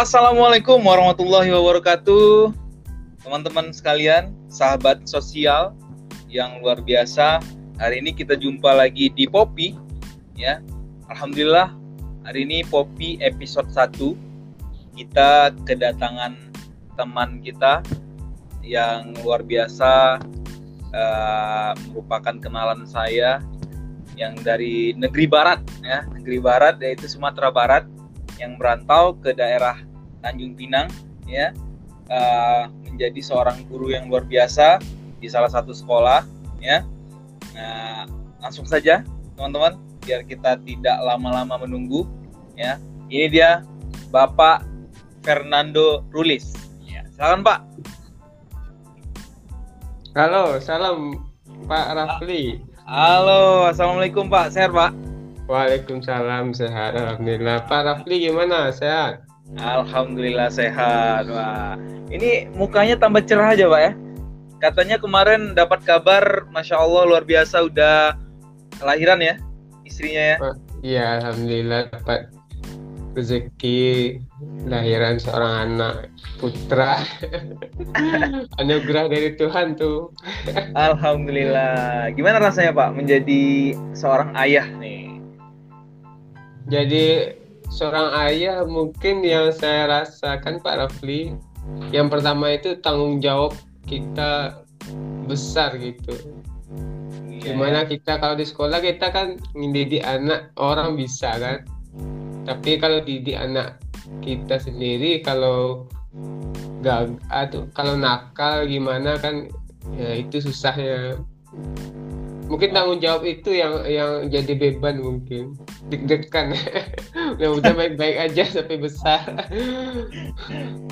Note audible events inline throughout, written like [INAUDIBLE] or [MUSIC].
Assalamualaikum warahmatullahi wabarakatuh. Teman-teman sekalian, sahabat sosial yang luar biasa. Hari ini kita jumpa lagi di Popi ya. Alhamdulillah hari ini Popi episode 1 kita kedatangan teman kita yang luar biasa uh, merupakan kenalan saya yang dari negeri barat ya, negeri barat yaitu Sumatera Barat yang merantau ke daerah Tanjung Pinang ya. Uh, menjadi seorang guru yang luar biasa di salah satu sekolah ya. Nah langsung saja teman-teman biar kita tidak lama-lama menunggu ya. Ini dia Bapak Fernando Rulis. Ya silakan Pak. Halo salam Pak Rafli. Halo Assalamualaikum Pak. Sehat Pak? Waalaikumsalam sehat. Alhamdulillah. Pak Rafli gimana? Sehat? Alhamdulillah sehat. Wah, ini mukanya tambah cerah aja pak ya. Katanya kemarin dapat kabar, masya Allah luar biasa udah kelahiran ya istrinya ya. Iya alhamdulillah dapat rezeki lahiran seorang anak putra [LAUGHS] anugerah dari Tuhan tuh Alhamdulillah gimana rasanya Pak menjadi seorang ayah nih jadi seorang ayah mungkin yang saya rasakan Pak Rafli. Yang pertama itu tanggung jawab kita besar gitu. Iya. gimana kita kalau di sekolah kita kan mendidik anak orang bisa kan? Tapi kalau didik anak kita sendiri kalau gak atau kalau nakal gimana kan ya itu susahnya mungkin tanggung jawab itu yang yang jadi beban mungkin. Deg-degan. [LAUGHS] Ya udah baik-baik aja sampai besar.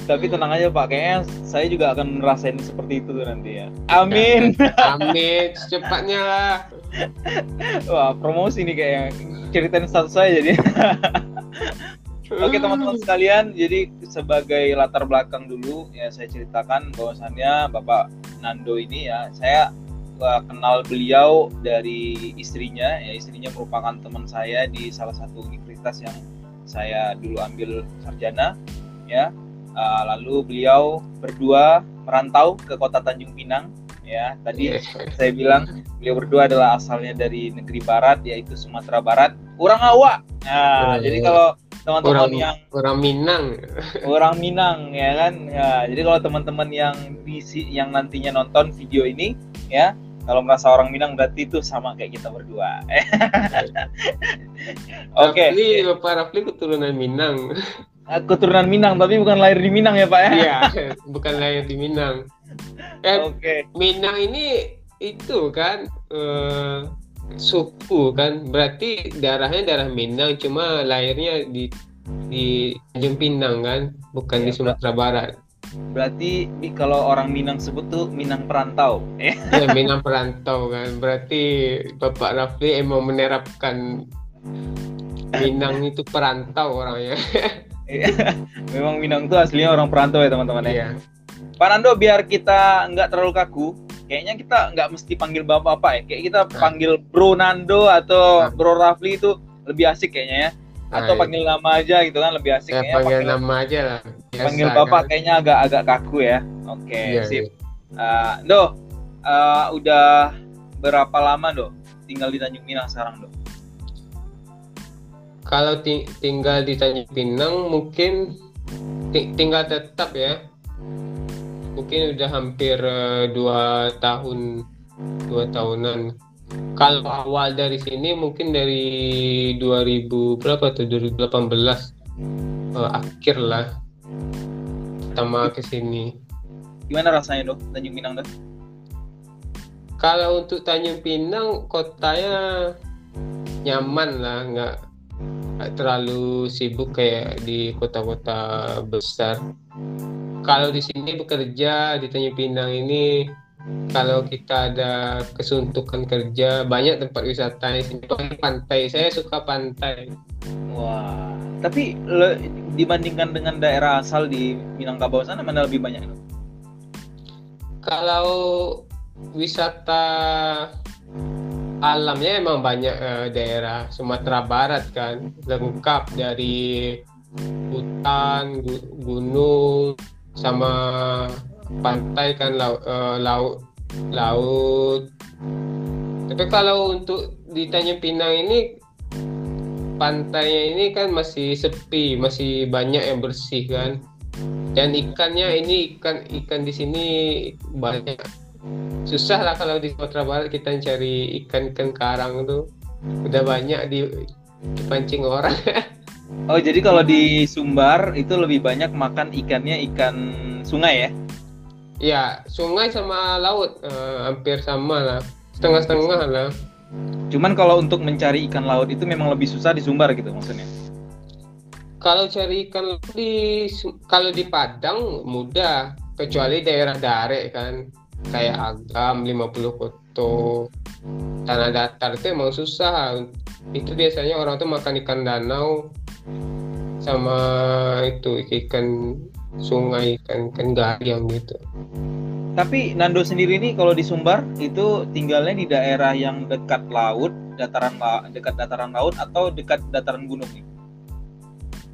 Tapi tenang aja pak. Kayaknya saya juga akan merasain seperti itu tuh nanti ya. Amin. [LAUGHS] Amin. Secepatnya lah. Wah promosi nih kayak ceritain status saya jadi. [LAUGHS] Oke teman-teman sekalian, jadi sebagai latar belakang dulu ya saya ceritakan bahwasannya Bapak Nando ini ya saya uh, kenal beliau dari istrinya. Ya istrinya merupakan teman saya di salah satu universitas yang saya dulu ambil sarjana ya. Uh, lalu beliau berdua merantau ke kota Tanjung Pinang ya. Tadi yeah. saya bilang beliau berdua adalah asalnya dari negeri barat yaitu Sumatera Barat. Orang Awa nah yeah, jadi kalau teman-teman yang orang Minang. Orang Minang ya kan? Ya jadi kalau teman-teman yang visi yang nantinya nonton video ini ya kalau merasa orang Minang berarti itu sama kayak kita berdua. [LAUGHS] Oke. Okay. Ini Bapak Rafli keturunan Minang. Ah, keturunan Minang, tapi bukan lahir di Minang ya Pak ya? Iya, [LAUGHS] bukan lahir di Minang. Eh, Oke. Okay. Minang ini itu kan uh, suku kan, berarti darahnya darah Minang, cuma lahirnya di di Tanjung Pinang kan, bukan ya, di Sumatera Barat. Berarti di, kalau orang Minang sebut tuh Minang perantau. ya Minang perantau kan. Berarti Bapak Rafli emang menerapkan Minang itu perantau orangnya. Iya. Memang Minang itu aslinya orang perantau ya teman-teman ya. Iya. Pak Nando biar kita nggak terlalu kaku, kayaknya kita nggak mesti panggil bapak-bapak ya. Kayak kita nah. panggil Bro Nando atau nah. Bro Rafli itu lebih asik kayaknya ya atau nah, panggil nama aja gitu kan lebih asik ya, panggil, panggil nama aja lah Biasa, panggil bapak kan? kayaknya agak agak kaku ya. Oke okay, iya, sip. iya. Uh, do uh, udah berapa lama do tinggal di Tanjung Pinang sekarang do kalau ti tinggal di Tanjung Pinang mungkin tinggal tetap ya. Mungkin udah hampir uh, dua tahun dua tahunan. Kalau awal dari sini mungkin dari 2000 berapa tuh? 2018 uh, eh, akhir lah pertama ke sini. Gimana rasanya dok Tanjung Pinang dok? Kalau untuk Tanjung Pinang kotanya nyaman lah, nggak terlalu sibuk kayak di kota-kota besar. Kalau di sini bekerja di Tanjung Pinang ini kalau kita ada kesuntukan kerja banyak tempat wisata di sini pantai. Saya suka pantai. Wah. Tapi le, dibandingkan dengan daerah asal di Minangkabau sana mana lebih banyak? Kalau wisata alamnya emang banyak eh, daerah. Sumatera Barat kan. Lengkap dari hutan, gu- gunung, sama pantai kan laut, laut, laut. Tapi kalau untuk di Tanjung Pinang ini pantainya ini kan masih sepi, masih banyak yang bersih kan. Dan ikannya ini ikan ikan di sini banyak. Susah lah kalau di Sumatera Barat kita cari ikan ikan karang tuh udah banyak di dipancing orang. [LAUGHS] Oh jadi kalau di Sumbar itu lebih banyak makan ikannya ikan sungai ya? Ya sungai sama laut eh, hampir sama lah, setengah-setengah lah. Cuman kalau untuk mencari ikan laut itu memang lebih susah di Sumbar gitu maksudnya. Kalau cari ikan di kalau di Padang mudah, kecuali daerah Dare kan, kayak Agam, 50 Koto, tanah datar itu emang susah. Itu biasanya orang tuh makan ikan danau sama itu ikan sungai, ikan ikan gayam gitu. Tapi Nando sendiri nih kalau di Sumbar itu tinggalnya di daerah yang dekat laut, dataran la- dekat dataran laut atau dekat dataran gunung nih?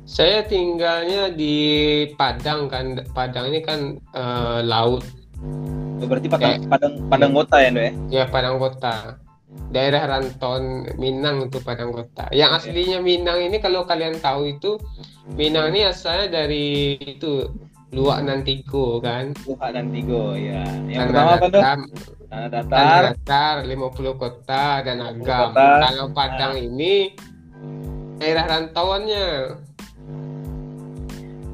Saya tinggalnya di Padang kan, Padang ini kan eh, laut, Oh, Berarti Padang Padang Padang Kota ya, Ndo ya? ya Padang Kota. Daerah Ranton Minang itu Padang Kota. Yang aslinya Minang ini kalau kalian tahu itu Minang ini asalnya dari itu Luak Nantigo kan. Luka dan Tigo ya. Yang Tanah pertama apa tuh? datar, Tanah Tanah datar. datar 50 kota dan agam. kota. Kalau Padang ini daerah rantauannya.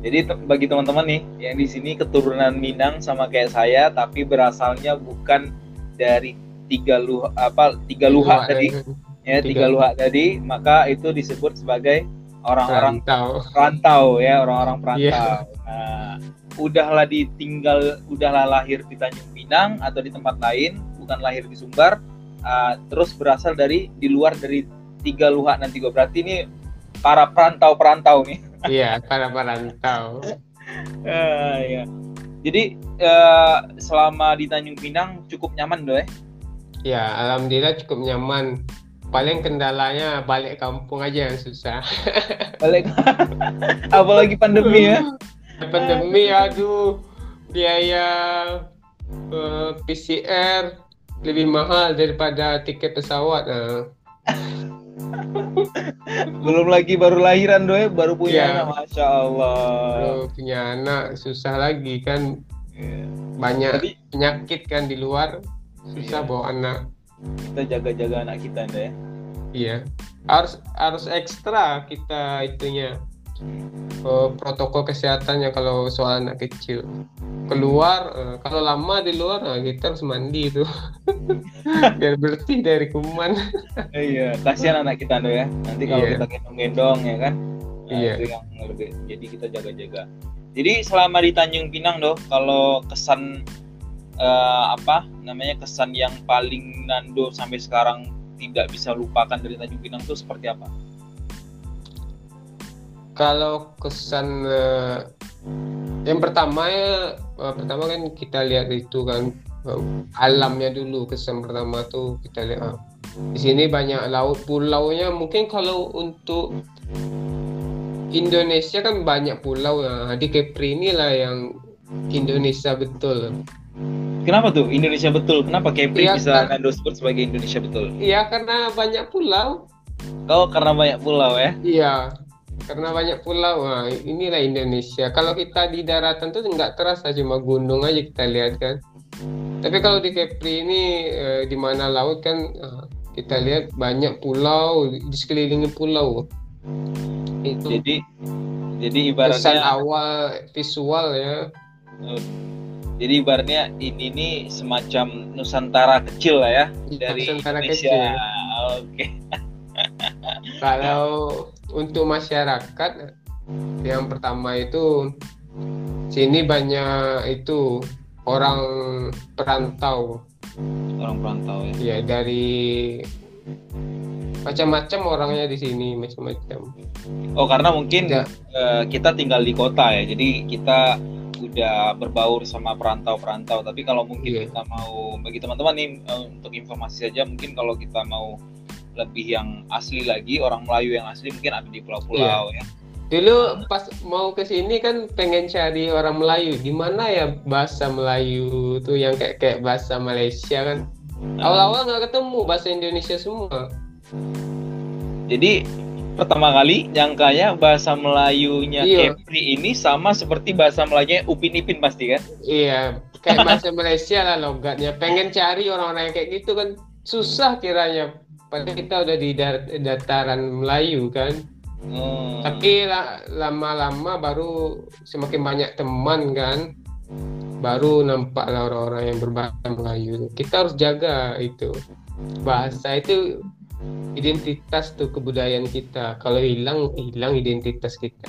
Jadi bagi teman-teman nih yang di sini keturunan Minang sama kayak saya, tapi berasalnya bukan dari tiga luha apa tiga luha Luak tadi ya tiga tiga- luha tadi, maka itu disebut sebagai orang-orang rantau. perantau ya orang-orang Iya. perantau. Nah, udahlah ditinggal, udahlah lahir di Tanjung Pinang atau di tempat lain, bukan lahir di Sumbar, ah, terus berasal dari di luar dari tiga luha dan tiga berarti ini para perantau-perantau nih. Iya, para perantau. [LAUGHS] Ah, ya. Jadi eh, selama di Tanjung Pinang cukup nyaman doh ya. Ya, alhamdulillah cukup nyaman. Paling kendalanya balik kampung aja yang susah. [LAUGHS] Balik [LAUGHS] apalagi pandemi ya. Pandemi, aduh, biaya eh, PCR lebih mahal daripada tiket pesawat. Nah, [LAUGHS] Belum lagi baru lahiran doh ya, baru punya Iya. anak, masya Allah. kalau punya anak susah lagi kan Iya. banyak Tapi penyakit kan di luar susah Iya. bawa anak. kita jaga-jaga anak kita doh ya. Iya, harus harus ekstra kita itunya eh, protokol kesehatannya kalau soal anak kecil. Keluar eh, kalau lama di luar nah, kita harus mandi itu [LAUGHS] biar bersih dari kuman. Iya, kasihan anak kita doh ya. Nanti kalau Iya. kita gendong-gendong ya kan. Nah, Iya. Itu yang lebih. Jadi kita jaga-jaga. Jadi selama di Tanjung Pinang doh, kalau kesan eh, apa namanya kesan yang paling Nando sampai sekarang tidak bisa lupakan dari Tanjung Pinang itu seperti apa? Kalau kesan eh, yang pertama ya eh, pertama kan kita lihat itu kan eh, alamnya dulu kesan pertama tuh kita lihat ah, di sini banyak laut pulaunya mungkin kalau untuk Indonesia kan banyak pulau ya di Kepri inilah yang Indonesia betul Kenapa tuh Indonesia betul? Kenapa Kepri Iya, bisa kan- sebut sebagai Indonesia betul? Iya karena banyak pulau Oh, karena banyak pulau ya. Iya, karena banyak pulau. Nah, inilah Indonesia. Kalau kita di daratan tuh nggak terasa cuma gunung aja kita lihat kan. Tapi kalau di Kepri ini eh, di mana laut kan eh, kita lihat banyak pulau di sekelilingi pulau. Itu Jadi jadi kesan ibaratnya awal visual ya. Jadi ibaratnya ini nih semacam Nusantara kecil lah ya dari Nusantara Indonesia. kecil. Oke. [LAUGHS] Kalau untuk masyarakat yang pertama itu sini banyak itu orang perantau Orang perantau ya. ya dari macam-macam orangnya di sini macam-macam. Oh karena mungkin Ya. eh, kita tinggal di kota ya, jadi kita udah berbaur sama perantau-perantau. Tapi kalau mungkin Iya. kita mau bagi teman-teman nih eh, untuk informasi saja, mungkin kalau kita mau lebih yang asli lagi orang Melayu yang asli mungkin ada di pulau-pulau ya. Dulu pas mau ke sini kan pengen cari orang Melayu. Di mana ya bahasa Melayu tuh yang kayak kayak bahasa Malaysia kan? Awal-awal nggak ketemu bahasa Indonesia semua. Jadi pertama kali nyangkanya bahasa Melayunya Iya. Kepri ini sama seperti bahasa Melayunya Upin Ipin pasti kan? Iya, kayak bahasa Malaysia lah logatnya. Pengen cari orang-orang yang kayak gitu kan susah kiranya. Padahal kita udah di dataran Melayu kan. Oh. Tapi la- lama-lama baru semakin banyak teman kan. Baru nampak lah orang-orang yang berbahasa Melayu. Kita harus jaga itu. Bahasa itu identitas tuh kebudayaan kita. Kalau hilang, hilang identitas kita.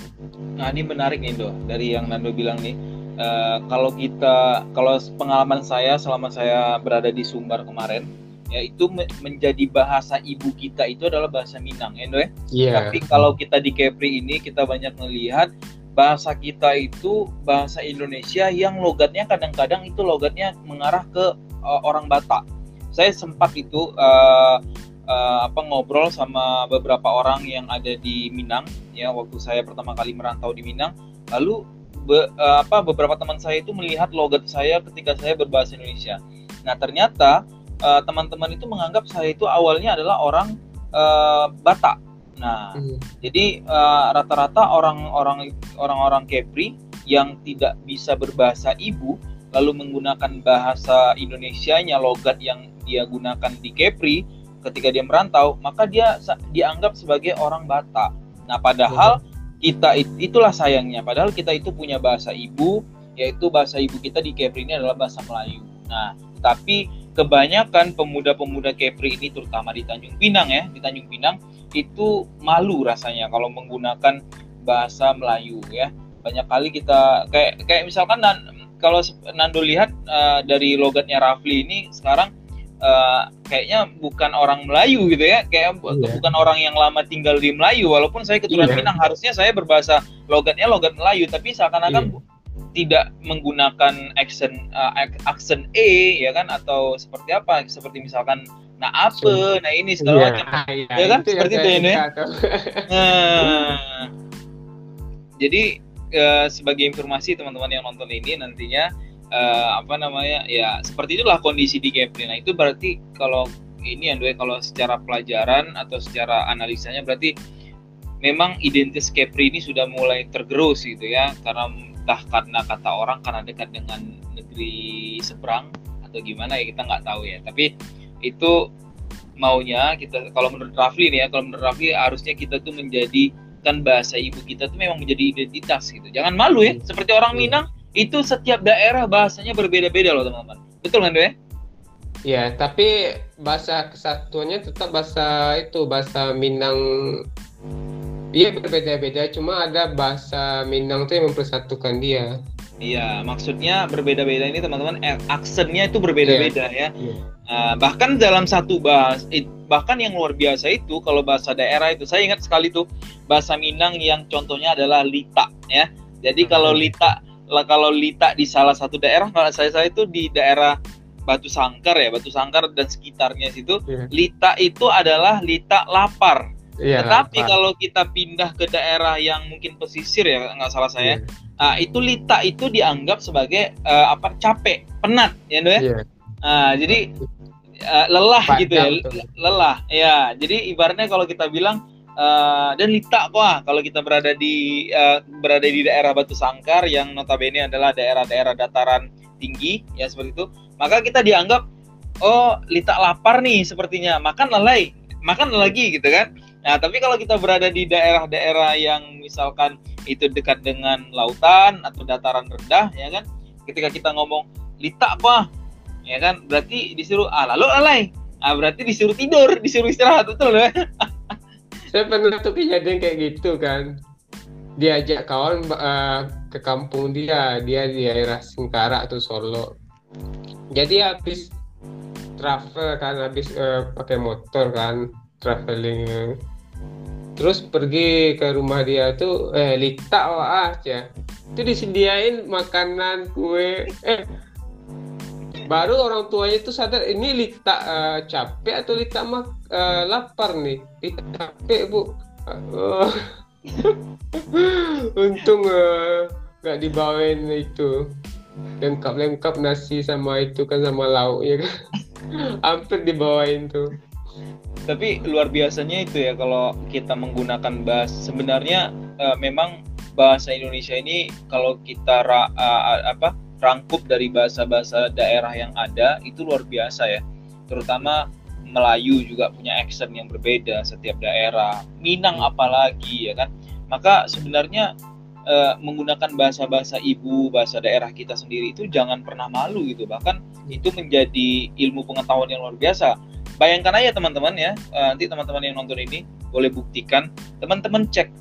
Nah ini menarik nih Do dari yang Nando bilang nih. Eh, kalau kita, kalau pengalaman saya selama saya berada di Sumbar kemarin, ya itu me- menjadi bahasa ibu kita itu adalah bahasa Minang, ya Do ya. Iya. Tapi kalau kita di Kepri ini kita banyak melihat bahasa kita itu bahasa Indonesia yang logatnya kadang-kadang itu logatnya mengarah ke uh, orang Batak. Saya sempat itu uh, uh, apa ngobrol sama beberapa orang yang ada di Minang ya waktu saya pertama kali merantau di Minang. Lalu be- uh, apa beberapa teman saya itu melihat logat saya ketika saya berbahasa Indonesia. Nah, ternyata uh, teman-teman itu menganggap saya itu awalnya adalah orang uh, Batak. Nah, Hmm. jadi eh, rata-rata orang-orang orang-orang Kepri yang tidak bisa berbahasa ibu lalu menggunakan bahasa Indonesianya logat yang dia gunakan di Kepri ketika dia merantau, maka dia dianggap sebagai orang Batak. Nah, padahal kita it- itulah sayangnya, padahal kita itu punya bahasa ibu yaitu bahasa ibu kita di Kepri ini adalah bahasa Melayu. Nah, tapi kebanyakan pemuda-pemuda Kepri ini terutama di Tanjung Pinang ya, di Tanjung Pinang itu malu rasanya kalau menggunakan bahasa Melayu ya. Banyak kali kita kayak kayak misalkan Nan- kalau Nando lihat eh, dari logatnya Rafli ini sekarang eh, kayaknya bukan orang Melayu gitu ya, kayak Iya. bukan orang yang lama tinggal di Melayu. Walaupun saya keturunan Iya. Minang harusnya saya berbahasa logatnya logat Melayu. Tapi seakan-akan Iya. tidak menggunakan accent eh, ak- accent E ya kan? Atau seperti apa? Seperti misalkan nah apa? Nah ini segala macam. Iya, Ya kan? itu Seperti itu ya. Nah, jadi eh, sebagai informasi teman-teman yang nonton ini nantinya eh, apa namanya? Ya seperti itulah kondisi di Kepri. Nah itu berarti kalau ini yang kalau secara pelajaran atau secara analisanya berarti memang identitas Kepri ini sudah mulai tergerus gitu ya. Karena entah karena kata orang karena dekat dengan negeri seberang atau gimana ya kita nggak tahu ya. Tapi itu maunya kita kalau menurut Rafli nih ya kalau menurut Rafli harusnya kita tuh menjadikan bahasa ibu kita tuh memang menjadi identitas gitu. Jangan malu ya seperti orang Hmm. Minang itu setiap daerah bahasanya berbeda-beda loh teman-teman betul kan Do, ya tapi bahasa kesatuannya tetap bahasa itu bahasa Minang. Iya berbeda-beda, cuma ada bahasa Minang tuh yang mempersatukan dia. Iya, maksudnya berbeda-beda ini teman-teman, eh, aksennya itu berbeda-beda ya. Iya. Nah, bahkan dalam satu bahas, it- bahkan yang luar biasa itu kalau bahasa daerah itu, saya ingat sekali tuh bahasa Minang yang contohnya adalah lita ya. Jadi kalau Hmm. lita, lah kalau lita di salah satu daerah, kalau saya saya itu di daerah Batu Sangkar ya, Batu Sangkar dan sekitarnya situ, Iya. lita itu adalah lita lapar. Iya. Tetapi lapar. kalau kita pindah ke daerah yang mungkin pesisir ya, nggak salah saya, Iya. Nah, itu lita itu dianggap sebagai eh, apa capek, penat ya, Do, ya. Iya. Nah, jadi eh, lelah gitu ya, tuh. lelah. Ya, jadi ibaratnya kalau kita bilang eh, dan lita kok ah, kalau kita berada di eh, berada di daerah Batu Sangkar yang notabene adalah daerah-daerah dataran tinggi ya seperti itu, maka kita dianggap oh lita lapar nih sepertinya, makan lelai, makan lagi gitu kan. Nah, tapi kalau kita berada di daerah-daerah yang misalkan itu dekat dengan lautan atau dataran rendah, ya kan, ketika kita ngomong lita apa, ya kan, berarti disuruh ah lalu alay, ah berarti disuruh tidur, disuruh istirahat betul ya? [LAUGHS] Saya pernah tuh kejadian kayak gitu kan. Diajak kawan eh, ke kampung dia, dia di daerah Singkarak atau Solo. Jadi habis travel kan, habis eh, pakai motor kan, traveling. Terus pergi ke rumah dia tuh, eh Lita wah aja. Itu disediain makanan, kue, eh baru orang tuanya tuh sadar ini Lita eh, capek atau Lita mak eh, lapar nih Lita capek bu [LAUGHS] Eh, Untung uh, dibawain itu lengkap-lengkap nasi sama itu kan sama lauk ya kan. [LAUGHS] Hampir dibawain tuh. Tapi luar biasanya itu ya kalau kita menggunakan bahasa sebenarnya uh, memang bahasa Indonesia ini kalau kita ra, uh, apa rangkup dari bahasa-bahasa daerah yang ada itu luar biasa ya. Terutama Melayu juga punya accent yang berbeda setiap daerah. Minang apalagi ya kan. Maka sebenarnya uh, menggunakan bahasa-bahasa ibu, bahasa daerah kita sendiri itu jangan pernah malu gitu. Bahkan itu menjadi ilmu pengetahuan yang luar biasa. Bayangkan aja teman-teman ya, uh, nanti teman-teman yang nonton ini boleh buktikan, teman-teman cek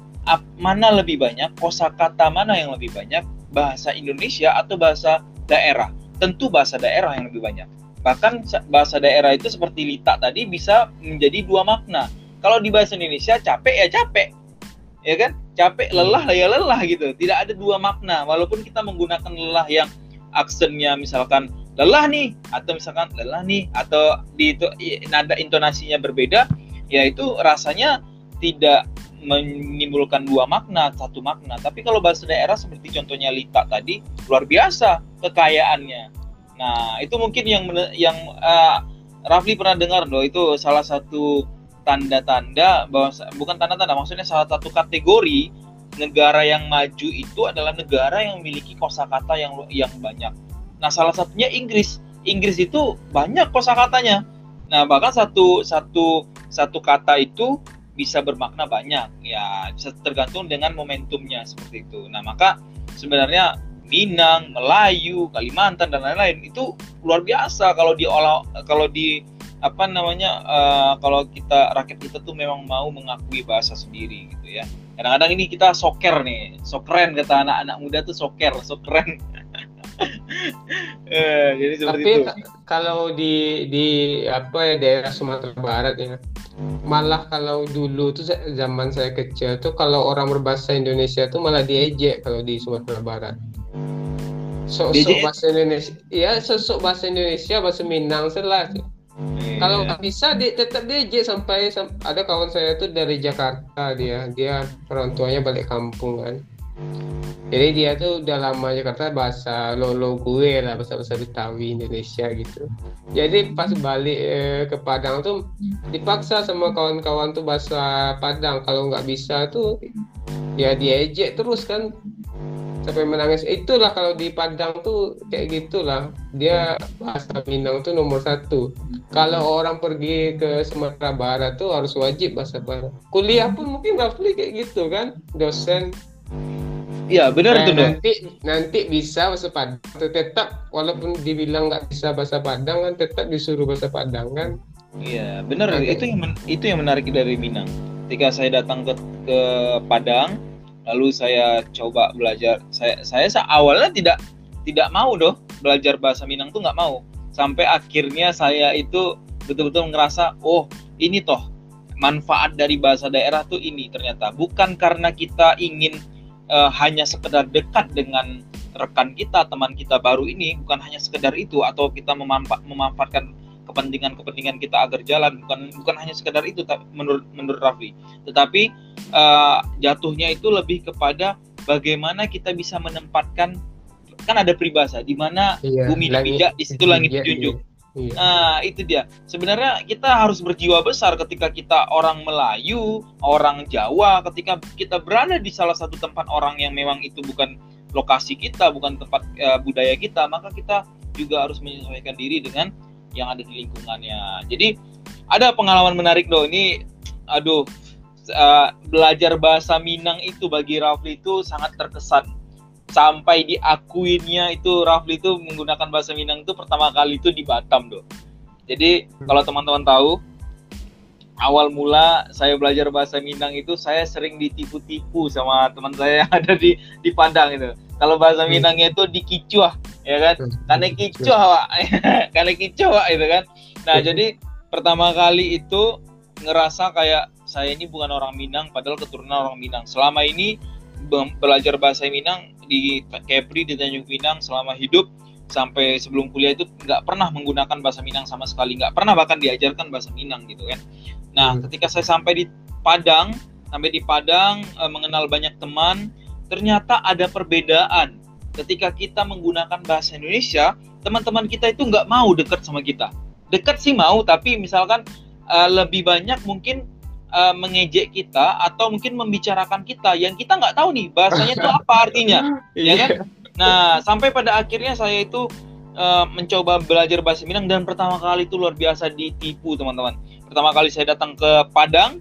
mana lebih banyak, kosakata mana yang lebih banyak, bahasa Indonesia atau bahasa daerah. Tentu bahasa daerah yang lebih banyak Bahkan bahasa daerah itu seperti lita tadi bisa menjadi dua makna. Kalau di bahasa Indonesia capek ya capek. Ya kan? Capek lelah ya lelah gitu. Tidak ada dua makna walaupun kita menggunakan lelah yang aksennya misalkan lelah nih atau misalkan lelah nih atau di itu nada intonasinya berbeda ya itu rasanya tidak menimbulkan dua makna satu makna tapi kalau bahasa daerah seperti contohnya Lita tadi luar biasa kekayaannya Nah, itu mungkin yang yang uh, Rafli pernah dengar loh itu salah satu tanda-tanda bahwa bukan tanda-tanda maksudnya salah satu kategori negara yang maju itu adalah negara yang memiliki kosakata yang yang banyak. Nah, salah satunya Inggris. Inggris itu banyak kosakatanya. Nah, bahkan satu satu satu kata itu bisa bermakna banyak. Ya, bisa tergantung dengan momentumnya seperti itu. Nah, maka sebenarnya Minang, Melayu, Kalimantan dan lain-lain itu luar biasa kalau diolah kalau di apa namanya uh, kalau kita rakyat kita tuh memang mau mengakui bahasa sendiri gitu ya. Kadang-kadang ini kita soker nih, sokeren kata anak-anak muda tuh soker, sokeren. [LAUGHS] [LAUGHS] eh, jadi seperti Tapi itu. kalau di di apa ya daerah Sumatera Barat ya, malah kalau dulu tuh zaman saya kecil tuh kalau orang berbahasa Indonesia tuh malah diejek kalau di Sumatera Barat sosok bahasa Indonesia ya sosok bahasa Indonesia bahasa Minang selah yeah. kalau nggak bisa dia tetap DJ sampai, sampai ada kawan saya tuh dari Jakarta dia dia orang tuanya balik kampung kan jadi dia tuh udah lama Jakarta bahasa lolo gue lah bahasa bahasa Betawi Indonesia gitu. Jadi pas balik eh, ke Padang tuh dipaksa sama kawan-kawan tuh bahasa Padang. Kalau nggak bisa tuh ya diejek terus kan. Sampai menangis. Itulah kalau di Padang tuh kayak gitulah. Dia bahasa Minang tuh nomor satu. Kalau orang pergi ke Sumatera Barat tuh harus wajib bahasa Barat. Kuliah pun mungkin Rafli kayak gitu kan. Dosen Iya benar nah, tuh nanti nanti bisa bahasa Padang. Tetap walaupun dibilang nggak bisa bahasa Padang kan tetap disuruh bahasa Padang kan. Iya benar. Itu yang itu yang menarik dari Minang. Ketika saya datang ke ke Padang lalu saya coba belajar. Saya saya awalnya tidak tidak mau doh belajar bahasa Minang tuh nggak mau. Sampai akhirnya saya itu betul-betul ngerasa oh ini toh manfaat dari bahasa daerah tuh ini ternyata. Bukan karena kita ingin uh, hanya sekedar dekat dengan rekan kita teman kita baru ini bukan hanya sekedar itu atau kita memanfa memanfaatkan kepentingan-kepentingan kita agar jalan bukan bukan hanya sekedar itu menurut menurut Raffi tetapi uh, jatuhnya itu lebih kepada bagaimana kita bisa menempatkan kan ada peribahasa di mana iya, bumi dipijak di situ langit iya, dijunjung iya. Iya. Nah, itu dia. Sebenarnya kita harus berjiwa besar ketika kita orang Melayu, orang Jawa, ketika kita berada di salah satu tempat orang yang memang itu bukan lokasi kita, bukan tempat uh, budaya kita, maka kita juga harus menyesuaikan diri dengan yang ada di lingkungannya. Jadi ada pengalaman menarik loh ini aduh uh, belajar bahasa Minang itu bagi Rafli itu sangat terkesan sampai diakuinnya itu Rafli itu menggunakan bahasa Minang itu pertama kali itu di Batam loh. Jadi kalau teman-teman tahu awal mula saya belajar bahasa Minang itu saya sering ditipu-tipu sama teman saya yang [LAUGHS] ada di di Padang itu. Kalau bahasa hmm. Minangnya itu dikicuah, ya kan? Hmm. Karena kicuah, Pak. [LAUGHS] Karena kicuah, itu kan. Nah, hmm. jadi pertama kali itu ngerasa kayak saya ini bukan orang Minang padahal keturunan orang Minang. Selama ini belajar bahasa Minang di Kepri di Tanjung Pinang selama hidup sampai sebelum kuliah itu nggak pernah menggunakan bahasa Minang sama sekali. Nggak pernah bahkan diajarkan bahasa Minang gitu kan. Nah hmm. ketika saya sampai di Padang sampai di Padang uh, mengenal banyak teman ternyata ada perbedaan. Ketika kita menggunakan bahasa Indonesia teman-teman kita itu nggak mau dekat sama kita. Dekat sih mau tapi misalkan uh, lebih banyak mungkin uh, mengejek kita atau mungkin membicarakan kita yang kita nggak tahu nih bahasanya itu apa artinya [LAUGHS] ya kan? Iya. nah sampai pada akhirnya saya itu uh, mencoba belajar bahasa Minang dan pertama kali itu luar biasa ditipu teman-teman. Pertama kali saya datang ke Padang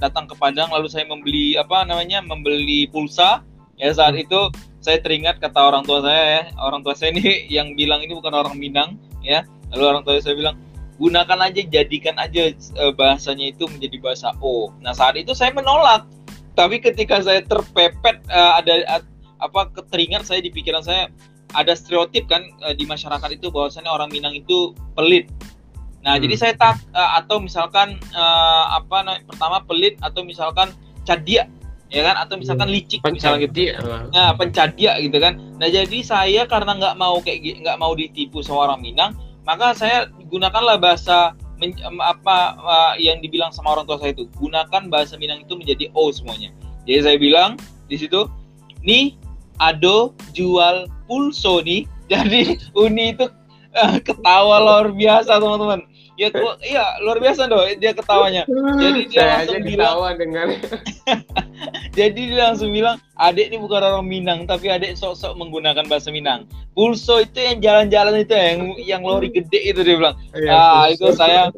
datang ke Padang lalu saya membeli apa namanya membeli pulsa. Ya saat itu saya teringat kata orang tua saya ya orang tua saya ini [LAUGHS] yang bilang ini bukan orang Minang ya. Lalu orang tua saya bilang gunakan aja jadikan aja uh, bahasanya itu menjadi bahasa O. Nah saat itu saya menolak. Tapi ketika saya terpepet uh, ada uh, apa keteringat saya di pikiran saya ada stereotip kan uh, di masyarakat itu bahwasanya orang Minang itu pelit. Nah hmm. jadi saya tak uh, atau misalkan uh, apa nah, pertama pelit atau misalkan cadia ya kan? Atau misalkan hmm. licik misalnya. gitu nah pencadia gitu kan. Nah jadi saya karena nggak mau kayak nggak mau ditipu sama orang Minang maka saya gunakanlah bahasa men, apa uh, yang dibilang sama orang tua saya itu. Gunakan bahasa Minang itu menjadi o semuanya. Jadi saya bilang di situ nih ado jual pulso nih [LAUGHS] jadi uni itu uh, ketawa luar biasa teman-teman ya gua, iya luar biasa dong dia ketawanya. Jadi dia Saya langsung bilang dengan [LAUGHS] jadi dia langsung bilang adik ini bukan orang Minang tapi adik sok-sok menggunakan bahasa Minang. Pulso itu yang jalan-jalan itu yang yang lori gede itu dia bilang. Iya, ah itu saya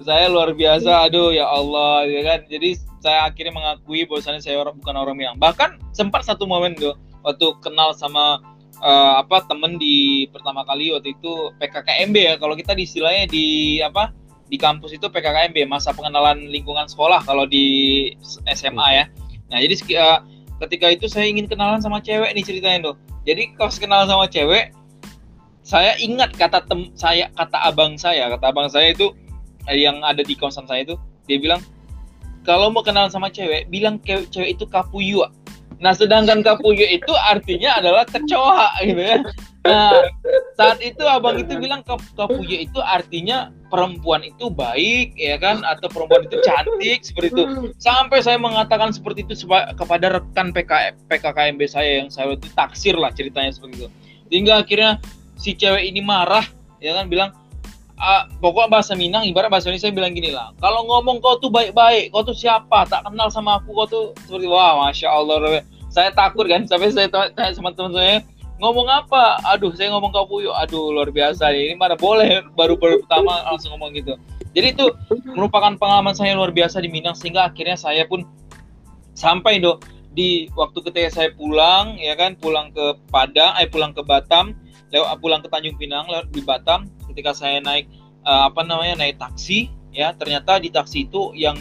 saya luar biasa aduh ya Allah ya kan. Jadi saya akhirnya mengakui bahwasannya saya orang bukan orang Minang. Bahkan sempat satu momen tuh waktu kenal sama uh, apa temen di pertama kali waktu itu PKKMB ya. Kalau kita di istilahnya di apa di kampus itu PKKMB masa pengenalan lingkungan sekolah kalau di SMA ya. Nah jadi uh, ketika itu saya ingin kenalan sama cewek nih ceritanya tuh jadi pas kenal sama cewek saya ingat kata tem saya kata abang saya. Kata abang saya itu eh, yang ada di kosan saya itu dia bilang kalau mau kenalan sama cewek bilang cewek itu kapuyua Nah, sedangkan kapuyo itu artinya adalah kecoa gitu ya. Nah, saat itu abang itu bilang kapuyo itu artinya perempuan itu baik ya kan atau perempuan itu cantik seperti itu. Sampai saya mengatakan seperti itu kepada rekan PK, PKKMB saya yang saya itu taksir lah ceritanya seperti itu. Hingga akhirnya si cewek ini marah ya kan bilang uh, pokok bahasa Minang ibarat bahasa Indonesia bilang gini lah. Kalau ngomong kau tuh baik-baik kau tuh siapa? Tak kenal sama aku kau tuh seperti wah masya Allah saya takut kan [LAUGHS] sampai saya tanya sama teman saya ngomong apa? Aduh saya ngomong kau yuk aduh luar biasa ini. Mana boleh [LAUGHS] baru baru pertama langsung ngomong gitu. Jadi itu merupakan pengalaman saya luar biasa di Minang sehingga akhirnya saya pun sampai do di waktu ketika saya pulang ya kan pulang ke Padang eh pulang ke Batam lewat pulang ke Tanjung Pinang lewat di Batam ketika saya naik uh, apa namanya naik taksi ya ternyata di taksi itu yang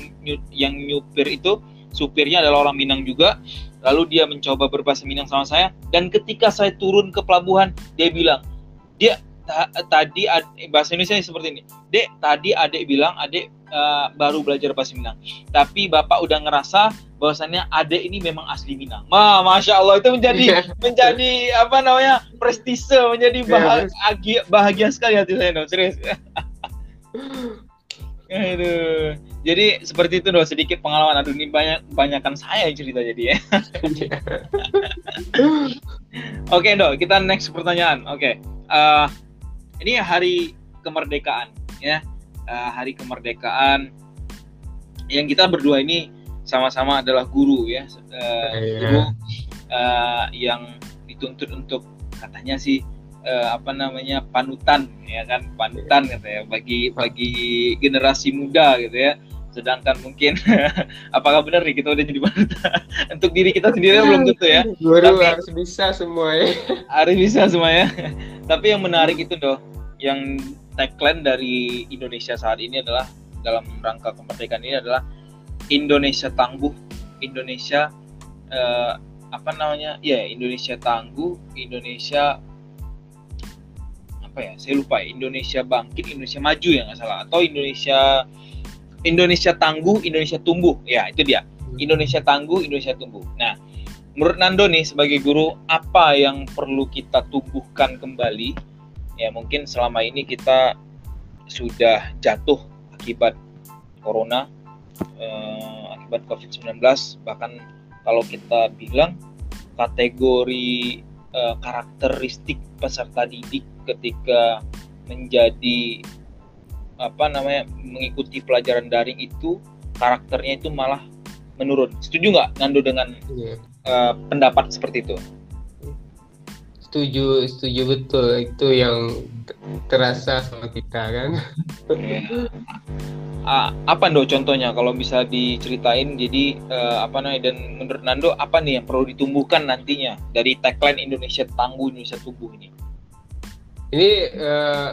yang nyupir itu supirnya adalah orang Minang juga. Lalu dia mencoba berbahasa Minang sama saya. Dan ketika saya turun ke pelabuhan dia bilang dia ta tadi bahasa Indonesia seperti ini dek tadi adik bilang adik uh, baru belajar bahasa Minang. Tapi bapak udah ngerasa bahwasannya adik ini memang asli Minang Ma, masya Allah itu menjadi yeah. menjadi apa namanya prestise menjadi iya, bahagia bahagia sekali hati saya no serius Aduh. Jadi seperti itu dong sedikit pengalaman. Aduh ini banyak banyakkan saya yang cerita jadi ya. Oke okay, dok, kita next pertanyaan. Oke, okay. uh, ini hari kemerdekaan ya, uh, hari kemerdekaan yang kita berdua ini sama-sama adalah guru ya, uh, guru uh, yang dituntut untuk katanya sih uh, apa namanya panutan ya kan? Panutan gitu ya bagi bagi generasi muda gitu ya. Sedangkan mungkin [LAUGHS] apakah benar nih kita udah jadi panutan? [LAUGHS] Untuk diri kita sendiri belum tentu ya. Guru tapi, harus bisa semua ya. [LAUGHS] Harus bisa semua ya. Tapi yang menarik itu doh yang tagline dari Indonesia saat ini adalah dalam rangka kemerdekaan ini adalah Indonesia tangguh Indonesia eh, apa namanya ya Indonesia tangguh Indonesia apa ya saya lupa Indonesia bangkit Indonesia maju ya nggak salah atau Indonesia Indonesia tangguh Indonesia tumbuh ya itu dia. Hmm. Indonesia tangguh Indonesia tumbuh. Nah menurut Nando nih sebagai guru apa yang perlu kita tumbuhkan kembali? Ya mungkin selama ini kita sudah jatuh akibat corona uh, akibat COVID-19 bahkan kalau kita bilang kategori uh, karakteristik peserta didik ketika menjadi apa namanya mengikuti pelajaran daring itu karakternya itu malah menurun. Setuju nggak Nando dengan yeah. uh, pendapat seperti itu? Setuju, setuju betul. Itu yang terasa sama kita kan. Yeah. Uh, apa Ndo contohnya kalau bisa diceritain jadi uh, apa namanya dan menurut Nando apa nih yang perlu ditumbuhkan nantinya dari tagline Indonesia tangguh Indonesia tumbuh ini? Ini uh,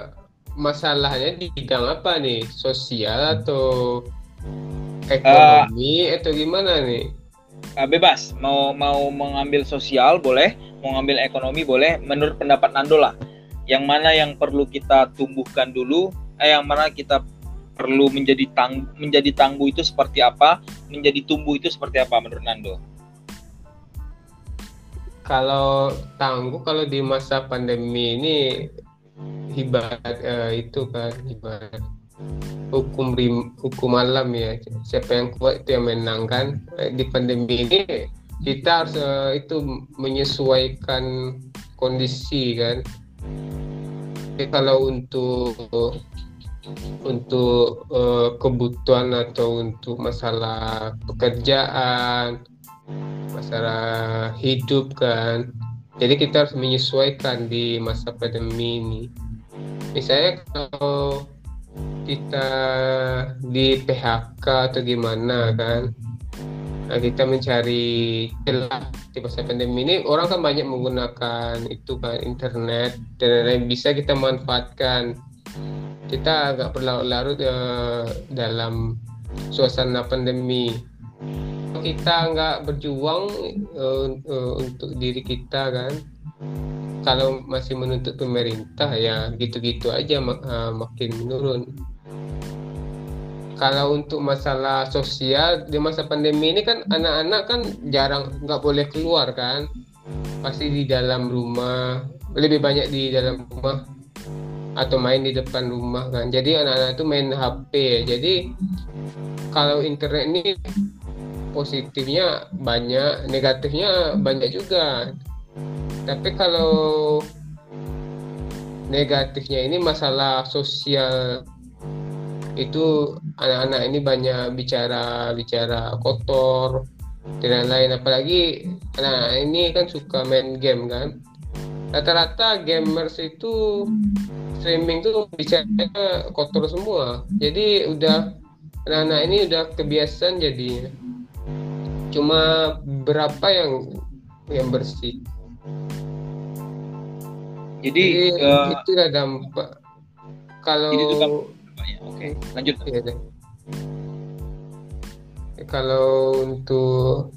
masalahnya di bidang apa nih? Sosial atau ekonomi uh, atau gimana nih? Uh, bebas, mau mau mengambil sosial boleh, mau ngambil ekonomi boleh. Menurut pendapat Nando lah, yang mana yang perlu kita tumbuhkan dulu, eh yang mana kita perlu menjadi tang menjadi tangguh itu seperti apa, menjadi tumbuh itu seperti apa menurut Nando? Kalau tangguh kalau di masa pandemi ini hibat uh, itu kan hibat hukum rim, hukum alam ya. Siapa yang kuat itu yang menang kan. Eh, di pandemi ini kita harus uh, itu menyesuaikan kondisi kan. Jadi kalau untuk untuk uh, kebutuhan atau untuk masalah pekerjaan masalah hidup kan. Jadi kita harus menyesuaikan di masa pandemi ini. Misalnya kalau kita di PHK atau gimana kan? Nah, kita mencari celah di masa pandemi ini. Orang kan banyak menggunakan itu kan internet. Dan lain bisa kita manfaatkan. Kita agak berlarut-larut uh, dalam suasana pandemi. Kita nggak berjuang uh, uh, untuk diri kita kan kalau masih menuntut pemerintah ya gitu-gitu aja mak makin menurun. Kalau untuk masalah sosial di masa pandemi ini kan anak-anak kan jarang nggak boleh keluar kan. Pasti di dalam rumah lebih banyak di dalam rumah atau main di depan rumah kan. Jadi anak-anak itu main HP jadi kalau internet ini positifnya banyak negatifnya banyak juga tapi kalau negatifnya ini masalah sosial itu anak-anak ini banyak bicara bicara kotor dan lain apalagi nah ini kan suka main game kan. Rata-rata gamers itu streaming tuh bicara kotor semua. Jadi udah anak-anak ini udah kebiasaan jadi cuma berapa yang yang bersih jadi, jadi uh, itu dampak kalau Oke, lanjut. Iya, deh. Kalau untuk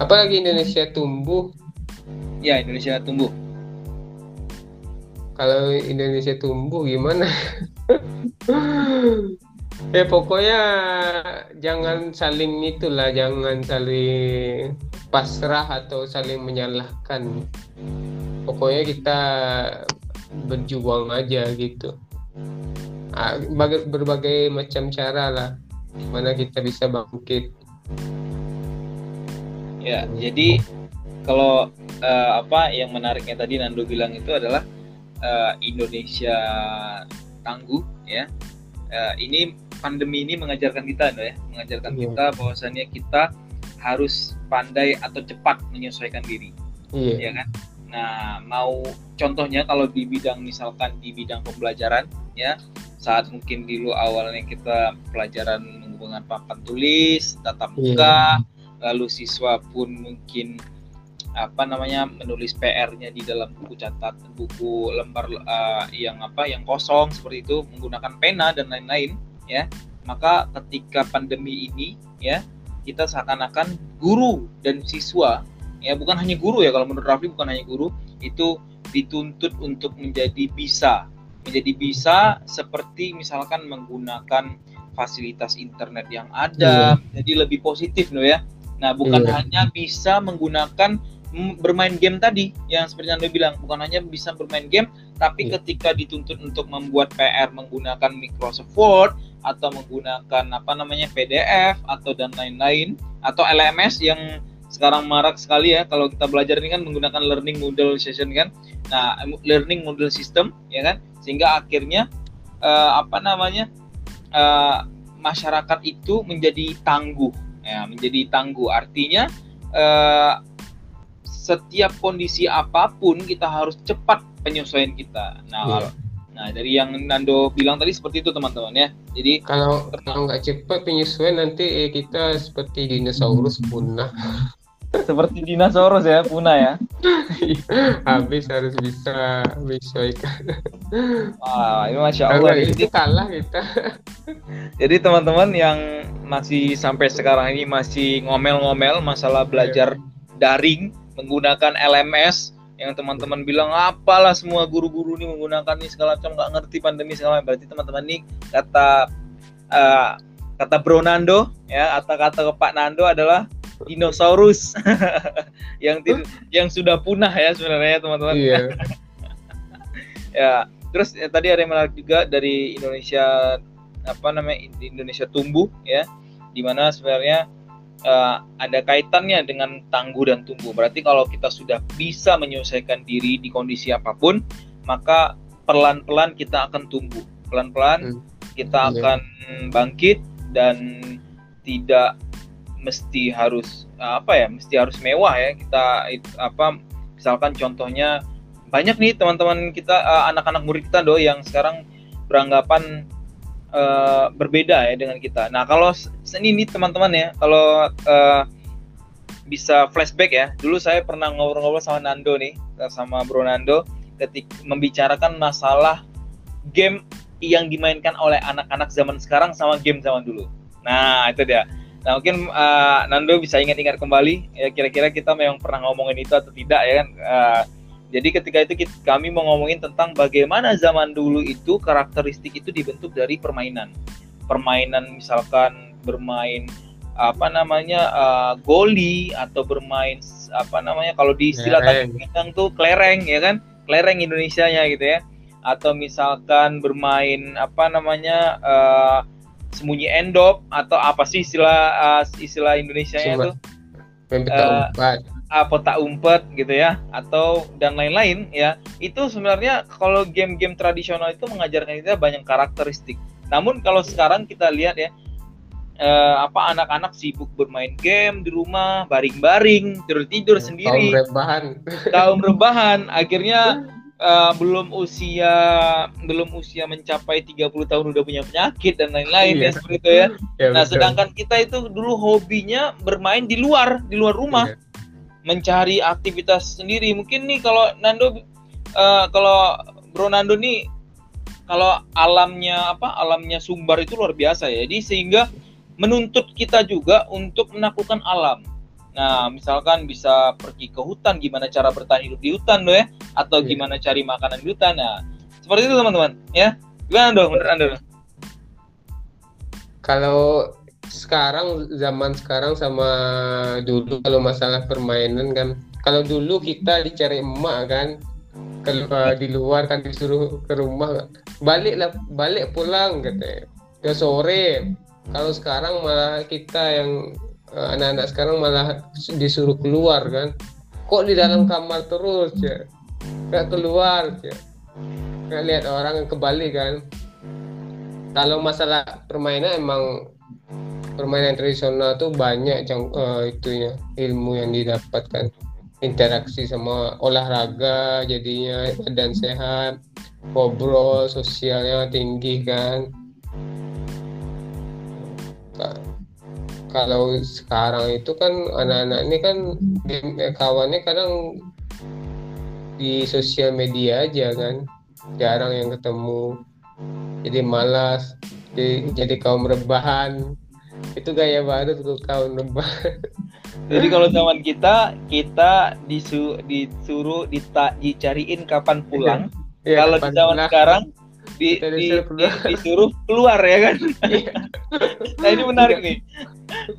apa lagi Indonesia tumbuh? Ya, Indonesia tumbuh. Kalau Indonesia tumbuh gimana? [LAUGHS] ya pokoknya jangan saling itulah, jangan saling pasrah atau saling menyalahkan. Pokoknya kita berjuang aja gitu. Berbagai macam cara lah mana kita bisa bangkit. Ya jadi kalau uh, apa yang menariknya tadi Nando bilang itu adalah uh, Indonesia tangguh ya. Uh, ini pandemi ini mengajarkan kita ya mengajarkan yeah. kita bahwasannya kita harus pandai atau cepat menyesuaikan diri yeah. ya kan nah mau contohnya kalau di bidang misalkan di bidang pembelajaran ya saat mungkin dulu awalnya kita pelajaran menggunakan papan tulis, tatap iya. muka, yeah. lalu siswa pun mungkin apa namanya menulis PR-nya di dalam buku catat buku lembar uh, yang apa yang kosong seperti itu menggunakan pena dan lain-lain ya maka ketika pandemi ini ya kita seakan-akan guru dan siswa ya bukan hanya guru ya kalau menurut Rafli bukan hanya guru itu dituntut untuk menjadi bisa menjadi bisa seperti misalkan menggunakan fasilitas internet yang ada yeah. jadi lebih positif loh ya nah bukan yeah. hanya bisa menggunakan bermain game tadi yang seperti anda bilang bukan hanya bisa bermain game tapi yeah. ketika dituntut untuk membuat PR menggunakan Microsoft Word atau menggunakan apa namanya PDF atau dan lain-lain atau LMS yang sekarang marak sekali ya kalau kita belajar ini kan menggunakan learning model session kan. Nah learning model system ya kan? Sehingga akhirnya uh, apa namanya uh, masyarakat itu menjadi tangguh. Ya menjadi tangguh. Artinya uh, setiap kondisi apa pun kita harus cepat penyesuaian kita nah yeah. Nah, dari yang Nando bilang tadi seperti itu teman-teman ya. Jadi kalau kalau nggak cepat penyesuaian nanti eh, kita seperti dinosaurus punah. [LAUGHS] seperti dinosaurus ya punah ya. [LAUGHS] Habis harus bisa menyesuaikan. Wah, ini masya Allah. Kalau ini kalah kita. Jadi teman-teman yang masih sampai sekarang ini masih ngomel-ngomel masalah belajar yeah. daring menggunakan LMS yang teman-teman bilang apalah semua guru-guru ini menggunakan ini segala macam nggak ngerti pandemi segala macam berarti teman-teman ini kata uh, kata Bro Nando ya atau kata Pak Nando adalah dinosaurus [LAUGHS] yang yang sudah punah ya sebenarnya teman-teman iya. [LAUGHS] ya terus ya, tadi ada yang menarik juga dari Indonesia apa namanya Indonesia tumbuh ya di mana sebenarnya uh, ada kaitannya dengan tangguh dan tumbuh. Berarti kalau kita sudah bisa menyelesaikan diri di kondisi apa pun, maka pelan-pelan kita akan tumbuh. Pelan-pelan hmm. kita yeah. akan bangkit dan tidak mesti harus apa ya, mesti harus mewah ya. Kita apa misalkan contohnya banyak nih teman-teman kita eh, anak-anak murid kita do yang sekarang beranggapan uh, berbeda ya dengan kita. Nah kalau ini nih teman-teman ya, kalau uh, bisa flashback ya, dulu saya pernah ngobrol-ngobrol sama Nando nih, sama Bro Nando, ketika membicarakan masalah game yang dimainkan oleh anak-anak zaman sekarang sama game zaman dulu. Nah itu dia. Nah mungkin uh, Nando bisa ingat-ingat kembali, ya kira-kira kita memang pernah ngomongin itu atau tidak ya kan? Uh, jadi ketika itu kita, kami mau ngomongin tentang bagaimana zaman dulu itu karakteristik itu dibentuk dari permainan. Permainan misalkan bermain apa namanya uh, goli atau bermain apa namanya kalau di istilah Tanjung tuh kelereng ya kan? Kelereng Indonesia-nya gitu ya. Atau misalkan bermain apa namanya uh, sembunyi endop atau apa sih istilah uh, istilah Indonesia-nya itu uh, apa tak umpet. gitu ya atau dan lain-lain ya. Itu sebenarnya kalau game-game tradisional itu mengajarkan kita banyak karakteristik. Namun kalau sekarang kita lihat ya eh, apa anak-anak sibuk bermain game di rumah baring-baring tidur-tidur sendiri kaum rebahan kaum rebahan akhirnya uh, [LAUGHS] belum usia belum usia mencapai 30 tahun udah punya penyakit dan lain-lain iya. ya seperti itu ya. ya nah, betul. sedangkan kita itu dulu hobinya bermain di luar, di luar rumah. Iya mencari aktivitas sendiri. Mungkin nih kalau Nando uh, kalau Bro Nando nih kalau alamnya apa alamnya Sumbar itu luar biasa ya. Jadi sehingga menuntut kita juga untuk menaklukkan alam. Nah, misalkan bisa pergi ke hutan, gimana cara bertahan hidup di hutan loh ya, atau yeah. gimana cari makanan di hutan. Nah, seperti itu teman-teman, ya. Gimana dong, menurut Anda? Kalau sekarang zaman sekarang sama dulu kalau masalah permainan kan kalau dulu kita dicari emak kan kalau di luar kan disuruh ke rumah balik lah balik pulang katanya ke sore kalau sekarang malah kita yang eh, anak-anak sekarang malah disuruh keluar kan? Kok di dalam kamar terus ya nggak keluar ya nggak lihat orang kembali kan? Kalau masalah permainan emang permainan tradisional tuh banyak yang uh, itunya ilmu yang didapatkan interaksi sama olahraga jadinya badan sehat ngobrol sosialnya tinggi kan kalau sekarang itu kan anak-anak ini kan kawannya kadang di sosial media aja kan. Jarang yang ketemu. Jadi malas. Jadi, jadi kaum rebahan. Itu gaya baru tuh kaum lembah [LAUGHS] jadi kalau zaman kita kita disu, disuruh dita, dicariin kapan pulang. Ya, kalau di zaman pulang. sekarang di, di, di, disuruh keluar ya kan iya. [LAUGHS] nah ini menarik nih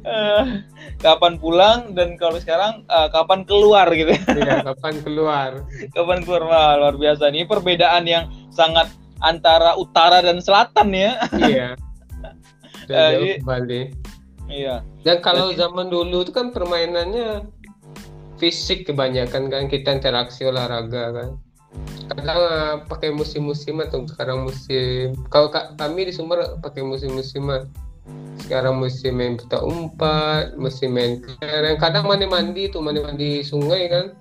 uh, kapan pulang dan kalau sekarang uh, kapan keluar gitu ya kapan keluar kapan keluar Wah, luar biasa nih perbedaan yang sangat antara utara dan selatan ya iya Ah, jauh iya. kembali. Iya. Dan kalau zaman dulu itu kan permainannya fisik kebanyakan kan kita interaksi olahraga kan. Kadang eh, pakai musim-musim atau sekarang musim. Kalau ka- kami di Sumber pakai musim-musiman. Sekarang musim main petak umpat, musim main kelereng. Kadang mandi-mandi tuh mandi-mandi sungai kan.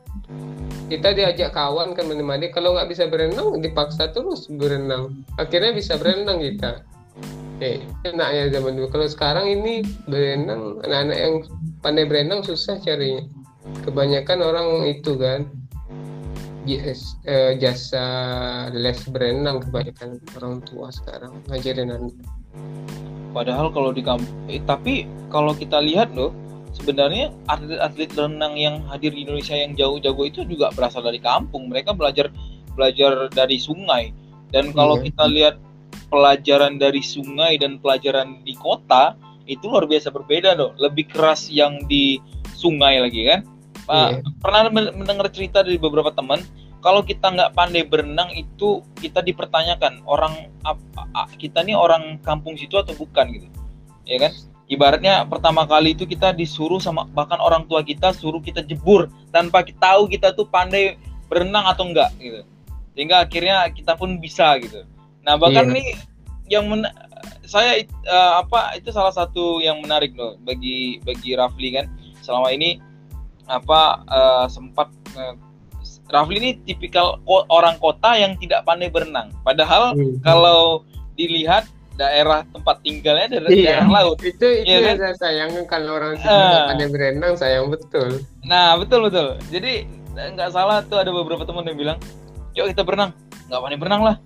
Kita diajak kawan kan mandi-mandi. Kalau nggak bisa berenang dipaksa terus berenang. Akhirnya bisa berenang kita. Eh, enaknya zaman dulu. Kalau sekarang ini berenang, anak-anak yang pandai berenang susah carinya. Kebanyakan orang itu kan eh, jasa les berenang kebanyakan orang tua sekarang ngajarin anak. Padahal kalau di kampung, eh, tapi kalau kita lihat loh, sebenarnya atlet-atlet renang yang hadir di Indonesia yang jauh-jauh itu juga berasal dari kampung. Mereka belajar belajar dari sungai. Dan kalau Iya. kita lihat pelajaran dari sungai dan pelajaran di kota itu luar biasa berbeda loh. Lebih keras yang di sungai lagi kan. Pak, Iya. pernah men- mendengar cerita dari beberapa teman kalau kita nggak pandai berenang itu kita dipertanyakan orang ap- a- kita nih orang kampung situ atau bukan gitu. Ya kan? Ibaratnya pertama kali itu kita disuruh sama bahkan orang tua kita suruh kita jebur tanpa kita tahu kita tuh pandai berenang atau enggak gitu. Sehingga akhirnya kita pun bisa gitu. Nah bahkan Iya. nih yang men- saya eh, apa itu salah satu yang menarik loh bagi bagi Rafli kan. Selama ini apa eh, sempat eh, Rafli ini tipikal ko- orang kota yang tidak pandai berenang. Padahal Hmm. kalau dilihat daerah tempat tinggalnya dari Iya. daerah laut. itu itu Iya yang saya sayangkan kalau orang nggak pandai berenang sayang betul. Nah betul betul. Jadi nggak salah tuh ada beberapa teman yang bilang, yuk kita berenang. Nggak pandai berenang lah.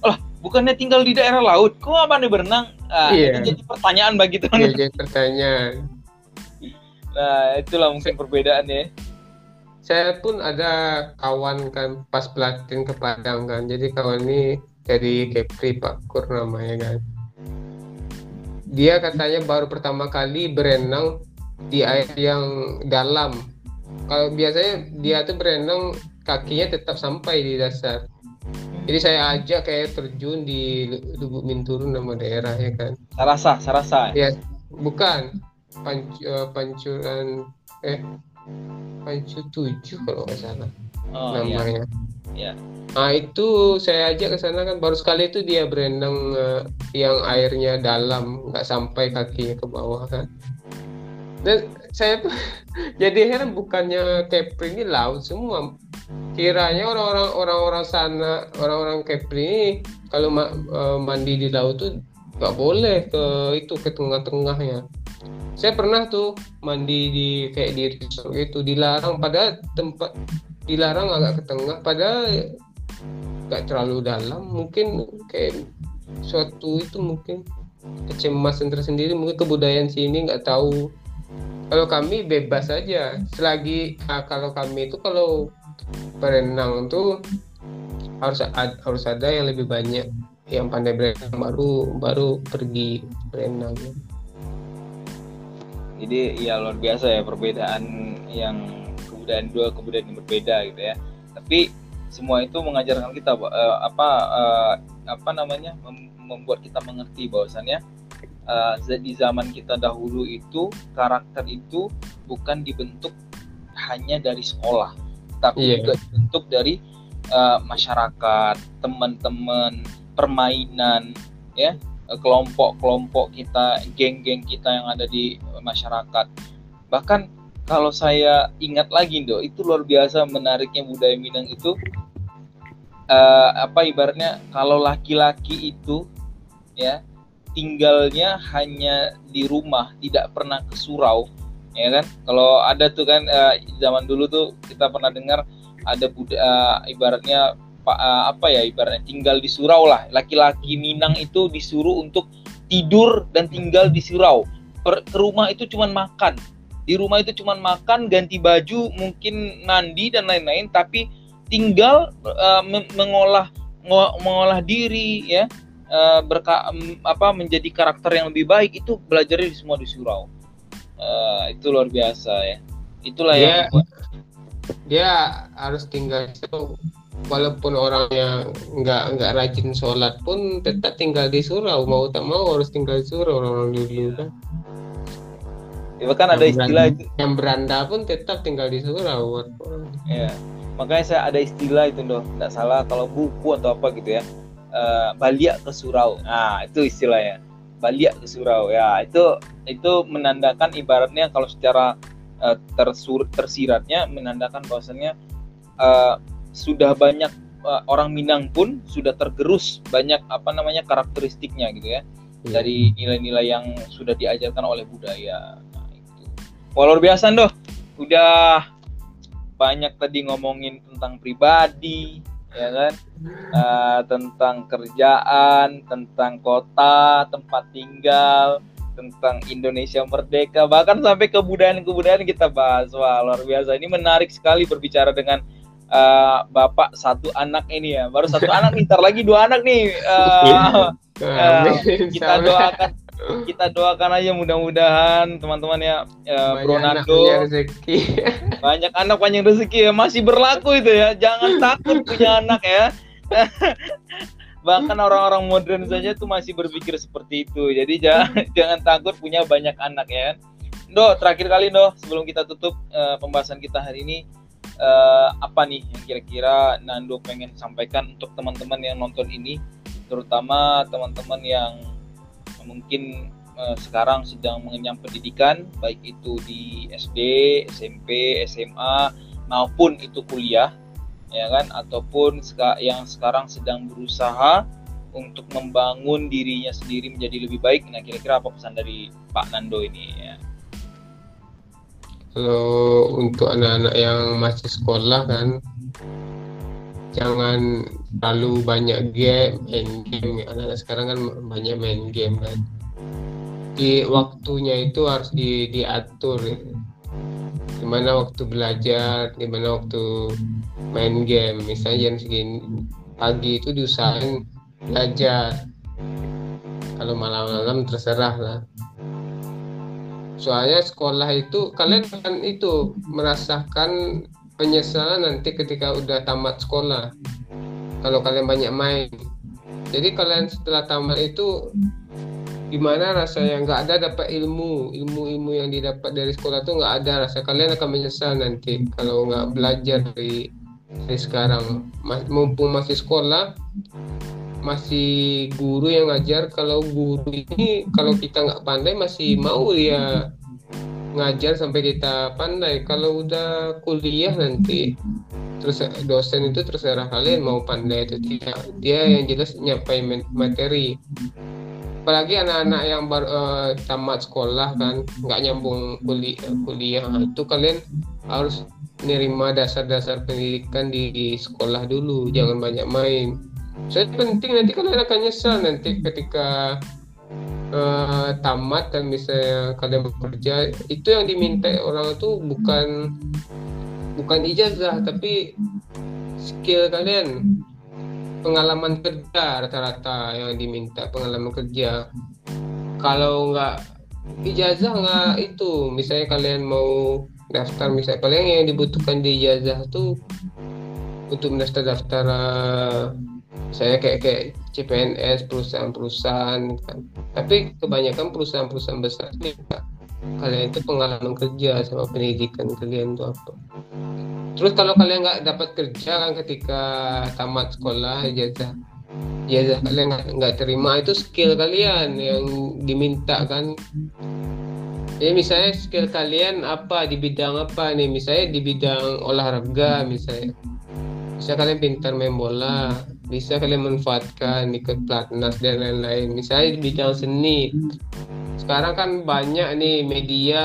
Lah bukannya tinggal di daerah laut, kok nggak pandai berenang? Ah, Iya. Itu jadi pertanyaan bagi teman. Iya, jadi pertanyaan. Nah itulah mungkin perbedaannya. Saya pun ada kawan kan pas pelatihan ke Padang kan. Jadi kawan ini dari Kepri Pak Kur namanya kan. Dia katanya baru pertama kali berenang di air yang dalam. Kalau biasanya dia tuh berenang kakinya tetap sampai di dasar. Jadi saya ajak kayak terjun di Lubuk Minturun nama daerah ya kan. Sarasa, Sarasa. Ya, bukan Pancu, eh, pancuran eh pancu tujuh kalau nggak salah Oh iya. namanya. Iya. Nah itu saya ajak ke sana kan baru sekali itu dia berenang eh, yang airnya dalam nggak sampai kakinya ke bawah kan. Dan saya tuh [LAUGHS] jadi heran bukannya Kepri ini laut semua. Kiranya orang-orang orang-orang sana orang-orang Kepri ini kalau ma- eh, mandi di laut tuh nggak boleh ke itu ke tengah-tengahnya. Saya pernah tuh mandi di kayak di resort gitu dilarang. Padahal tempat dilarang agak ke tengah padahal nggak terlalu dalam. Mungkin kayak suatu itu mungkin kecemasan tersendiri mungkin kebudayaan sini nggak tahu. Kalau kami bebas saja selagi ah, kalau kami itu kalau berenang tuh harus ad- harus ada yang lebih banyak yang pandai berenang baru baru pergi berenang Jadi ya luar biasa ya perbedaan yang kebudayaan dua kebudayaan yang berbeda gitu ya. Tapi semua itu mengajarkan kita eh, apa eh, apa namanya mem- membuat kita mengerti bahwasannya eh, di zaman kita dahulu itu karakter itu bukan dibentuk hanya dari sekolah, tapi Iya. juga dibentuk dari eh, masyarakat, teman-teman, permainan, ya kelompok-kelompok kita, geng-geng kita yang ada di masyarakat. Bahkan kalau saya ingat lagi, Do, itu luar biasa menariknya budaya Minang itu eh, apa ibaratnya kalau laki-laki itu ya tinggalnya hanya di rumah, tidak pernah ke surau, ya kan? Kalau ada tuh kan eh, zaman dulu tuh kita pernah dengar ada budaya ibaratnya pa- eh, apa ya ibaratnya tinggal di surau lah. Laki-laki Minang itu disuruh untuk tidur dan tinggal di surau. Per- ke rumah itu cuman makan. Di rumah itu cuman makan, ganti baju, mungkin mandi dan lain-lain, tapi tinggal eh, mem- mengolah ngo- mengolah diri ya eh, berka apa menjadi karakter yang lebih baik itu belajar di semua di surau. Eh, itu luar biasa ya. Itulah Iya. yang dia harus tinggal itu walaupun orangnya nggak nggak rajin sholat pun tetap tinggal di surau. Mau tak mau harus tinggal di surau orang dulu kan. Ya, bahkan ada istilah itu. yang beranda pun tetap tinggal di surau ya makanya saya ada istilah itu doh tidak salah kalau buku atau apa gitu ya. Uh, baliak ke surau. Nah itu istilahnya. Baliak ke surau. Ya itu itu menandakan ibaratnya kalau secara uh, tersur tersiratnya menandakan bahwasannya uh, sudah banyak uh, orang Minang pun sudah tergerus banyak apa namanya karakteristiknya gitu ya. Hmm. dari nilai-nilai yang sudah diajarkan oleh budaya. Nah, itu. Wah, luar biasa doh udah banyak tadi ngomongin tentang pribadi ya kan? Uh, tentang kerjaan tentang kota tempat tinggal tentang Indonesia merdeka bahkan sampai kebudayaan-kebudayaan kita bahas. Wah luar biasa. Ini menarik sekali berbicara dengan uh, bapak satu anak ini ya. Baru satu [LAUGHS] anak nih ntar lagi dua anak nih. Uh, uh, kita doakan kita doakan aja mudah-mudahan teman-teman ya, ya Bro Nando. [LAUGHS] banyak anak banyak rezeki ya. Masih berlaku itu ya. Jangan takut punya anak ya. [LAUGHS] Bahkan orang-orang modern saja tuh masih berpikir seperti itu. Jadi jangan jangan takut punya banyak anak ya. Do terakhir kali Do sebelum kita tutup uh, pembahasan kita hari ini uh, apa nih yang kira-kira Nando pengen sampaikan untuk teman-teman yang nonton ini? Terutama teman-teman yang mungkin uh, sekarang sedang mengenyam pendidikan baik itu di SD, SMP, SMA maupun itu kuliah ya kan? Ataupun yang sekarang sedang berusaha untuk membangun dirinya sendiri menjadi lebih baik. Nah kira-kira apa pesan dari Pak Nando ini ya kalau untuk anak-anak yang masih sekolah kan jangan terlalu banyak game main game. Anak-anak sekarang kan banyak main game kan. Di waktunya itu harus di, diatur. Di mana waktu belajar di mana waktu main game. Misalnya jam segini pagi itu diusahain belajar. Kalau malam-malam terserah lah soalnya sekolah itu kalian kan itu merasakan penyesalan nanti ketika udah tamat sekolah. Kalau kalian banyak main. Jadi kalian setelah tamat itu gimana rasanya nggak ada dapat ilmu? Ilmu ilmu yang didapat dari sekolah tuh nggak ada. Rasa kalian akan menyesal nanti kalau nggak belajar dari dari sekarang. Mumpung masih sekolah masih guru yang ngajar. Kalau guru ini kalau kita nggak pandai masih mau dia ngajar sampai kita pandai. Kalau udah kuliah nanti terus dosen itu terserah kalian mau pandai atau tidak. Dia yang jelas nyampai materi. Apalagi anak-anak yang baru uh, tamat sekolah kan nggak nyambung kuliah. Kuliah itu kalian harus nerima dasar-dasar pendidikan di, di sekolah dulu. Jangan banyak main saya penting nanti kalian akan nyesal nanti ketika uh, tamat dan misalnya kalian bekerja itu yang diminta orang itu bukan bukan ijazah tapi skill kalian. Pengalaman kerja rata-rata yang diminta pengalaman kerja. Kalau nggak ijazah nggak itu. Misalnya kalian mau daftar misalnya kalian yang dibutuhkan di ijazah tuh untuk mendaftar daftar uh, saya kayak kayak CPNS perusahaan-perusahaan kan. Tapi kebanyakan perusahaan-perusahaan besar nih kalian itu pengalaman kerja sama pendidikan kalian itu apa? Terus kalau kalian nggak dapat kerja kan ketika tamat sekolah ijazah ijazah kalian nggak terima itu skill kalian yang diminta kan. Ya misalnya skill kalian apa di bidang apa nih? Misalnya di bidang olahraga misalnya. Bisa kalian pintar main bola bisa kalian manfaatkan ikut pelatnas dan lain-lain. Misalnya di bidang seni. Sekarang kan banyak nih media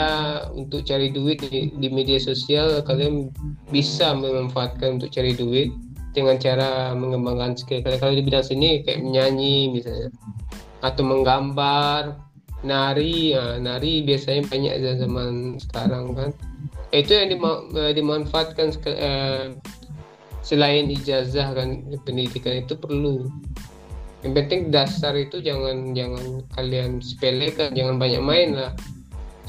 untuk cari duit di, di media sosial. Kalian bisa memanfaatkan untuk cari duit dengan cara mengembangkan skill. Kalian kalau di bidang seni kayak menyanyi misalnya. Atau menggambar nari. Ya, nari biasanya banyak zaman sekarang kan. Itu yang dimanfaatkan eh, selain ijazah kan pendidikan itu perlu. Yang penting dasar itu jangan jangan kalian sepelekan jangan banyak main lah.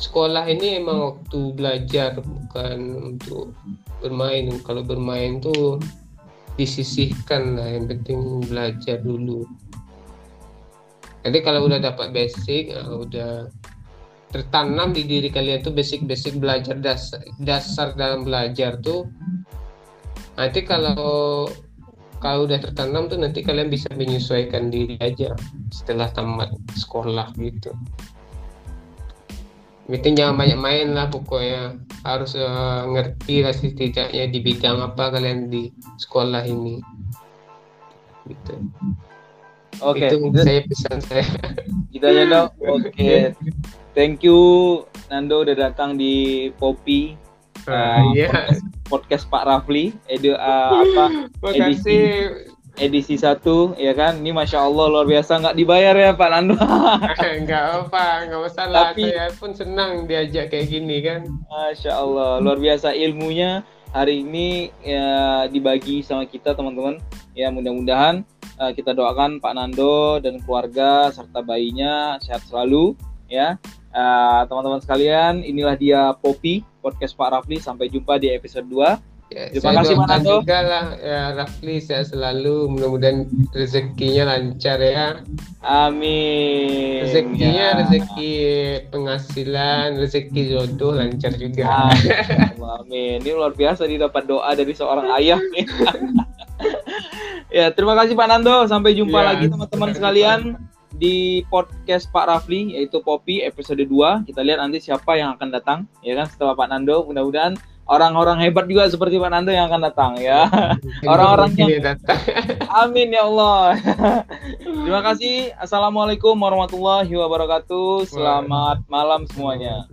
Sekolah ini emang waktu belajar bukan untuk bermain. Kalau bermain tuh disisihkan lah yang penting belajar dulu. Jadi kalau udah dapat basic uh, udah tertanam di diri kalian tuh basic-basic belajar dasar, dasar dalam belajar tuh nanti kalau kalau udah tertanam tuh nanti kalian bisa menyesuaikan diri aja setelah tamat sekolah gitu. Meeting jangan banyak main lah pokoknya. Harus uh, ngerti lah setidaknya di bidang apa kalian di sekolah ini. Gitu. Oke okay. itu saya pesan saya. [LAUGHS] Gitu aja dong. [LAUGHS] Oke. Okay. thank you Nando udah datang di Poppy uh, uh, yeah. Podcast, Pak Rafli edu uh, apa [LAUGHS] edisi edisi satu ya kan? Ini masya Allah luar biasa. Nggak dibayar ya Pak Nando? [LAUGHS] Nggak apa nggak masalah. Tapi, saya pun senang diajak kayak gini kan? Masya Allah luar biasa ilmunya. Hari ini ya dibagi sama kita teman-teman. Ya mudah-mudahan uh, kita doakan Pak Nando dan keluarga serta bayinya sehat selalu ya uh, teman-teman sekalian inilah dia Popi podcast Pak Rafli sampai jumpa di episode 2 Ya, Terima kasih Mas Anto. juga lah ya Rafli saya selalu mudah-mudahan rezekinya lancar ya. Amin. Rezekinya ya. rezeki penghasilan, rezeki jodoh lancar juga. Amin. Ini luar biasa didapat doa dari seorang ayah. [LAUGHS] ya, terima kasih Pak Nando. Sampai jumpa ya, lagi teman-teman sekalian di podcast Pak Rafli yaitu Popi episode 2. Kita lihat nanti siapa yang akan datang ya kan setelah Pak Nando. Mudah-mudahan orang-orang hebat juga seperti Pak Nando yang akan datang ya. [LAUGHS] [LAUGHS] Orang-orang yang datang. [LAUGHS] Amin ya Allah. Terima kasih. Assalamualaikum warahmatullahi wabarakatuh. Selamat malam semuanya.